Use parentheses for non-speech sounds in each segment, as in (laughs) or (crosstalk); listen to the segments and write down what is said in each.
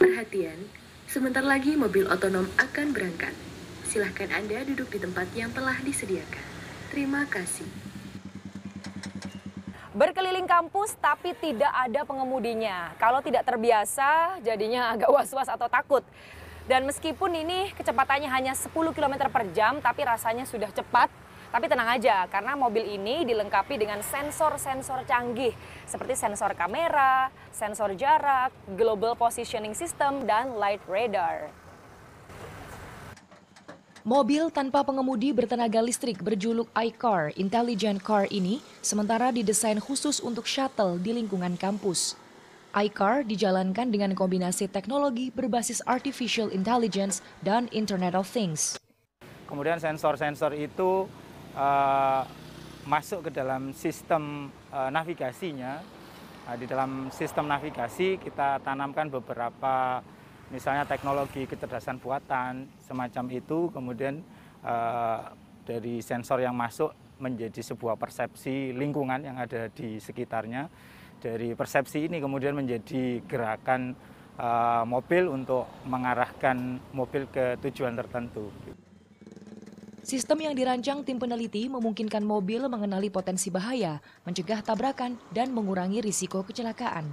Perhatian, sebentar lagi mobil otonom akan berangkat. Silahkan Anda duduk di tempat yang telah disediakan. Terima kasih. Berkeliling kampus tapi tidak ada pengemudinya. Kalau tidak terbiasa jadinya agak (laughs) was-was atau takut. Dan meskipun ini kecepatannya hanya 10 km per jam tapi rasanya sudah cepat. Tapi tenang aja karena mobil ini dilengkapi dengan sensor-sensor canggih seperti sensor kamera, sensor jarak, global positioning system, dan light radar. Mobil tanpa pengemudi bertenaga listrik berjuluk iCar Intelligent Car ini sementara didesain khusus untuk shuttle di lingkungan kampus. iCar dijalankan dengan kombinasi teknologi berbasis artificial intelligence dan Internet of Things. Kemudian sensor-sensor itu uh, masuk ke dalam sistem uh, navigasinya. Nah, di dalam sistem navigasi kita tanamkan beberapa misalnya teknologi kecerdasan buatan semacam itu, kemudian uh, dari sensor yang masuk menjadi sebuah persepsi lingkungan yang ada di sekitarnya. Dari persepsi ini kemudian menjadi gerakan uh, mobil untuk mengarahkan mobil ke tujuan tertentu. Sistem yang dirancang tim peneliti memungkinkan mobil mengenali potensi bahaya, mencegah tabrakan, dan mengurangi risiko kecelakaan.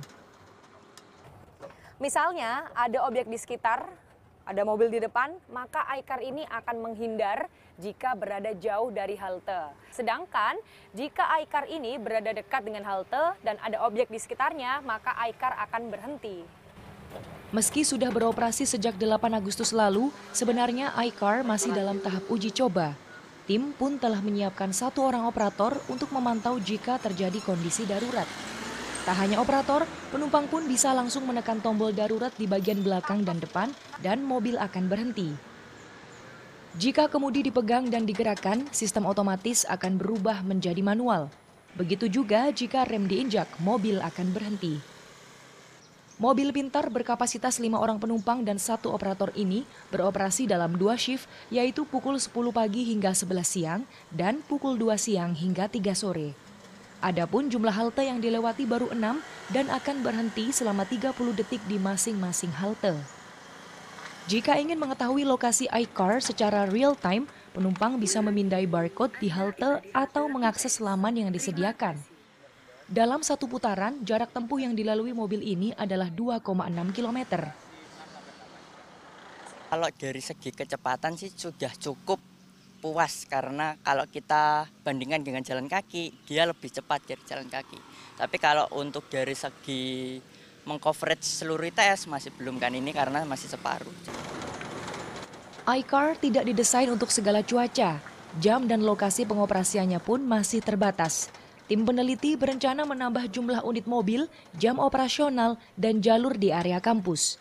Misalnya ada objek di sekitar, ada mobil di depan, maka iCar ini akan menghindar jika berada jauh dari halte. Sedangkan jika iCar ini berada dekat dengan halte dan ada objek di sekitarnya, maka iCar akan berhenti. Meski sudah beroperasi sejak 8 Agustus lalu, sebenarnya iCar masih dalam tahap uji coba. Tim pun telah menyiapkan satu orang operator untuk memantau jika terjadi kondisi darurat. Tak hanya operator, penumpang pun bisa langsung menekan tombol darurat di bagian belakang dan depan dan mobil akan berhenti. Jika kemudi dipegang dan digerakkan, sistem otomatis akan berubah menjadi manual. Begitu juga jika rem diinjak, mobil akan berhenti. Mobil pintar berkapasitas lima orang penumpang dan satu operator ini beroperasi dalam dua shift, yaitu pukul 10 pagi hingga 11 siang dan pukul 2 siang hingga 3 sore. Adapun jumlah halte yang dilewati baru 6 dan akan berhenti selama 30 detik di masing-masing halte. Jika ingin mengetahui lokasi iCar secara real time, penumpang bisa memindai barcode di halte atau mengakses laman yang disediakan. Dalam satu putaran, jarak tempuh yang dilalui mobil ini adalah 2,6 km. Kalau dari segi kecepatan sih sudah cukup puas karena kalau kita bandingkan dengan jalan kaki, dia lebih cepat dari jalan kaki. Tapi kalau untuk dari segi mengcoverage seluruh ITS masih belum kan ini karena masih separuh. iCar tidak didesain untuk segala cuaca. Jam dan lokasi pengoperasiannya pun masih terbatas. Tim peneliti berencana menambah jumlah unit mobil, jam operasional, dan jalur di area kampus.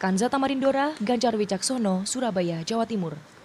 Kanza Tamarindora, Ganjar Wicaksono, Surabaya, Jawa Timur.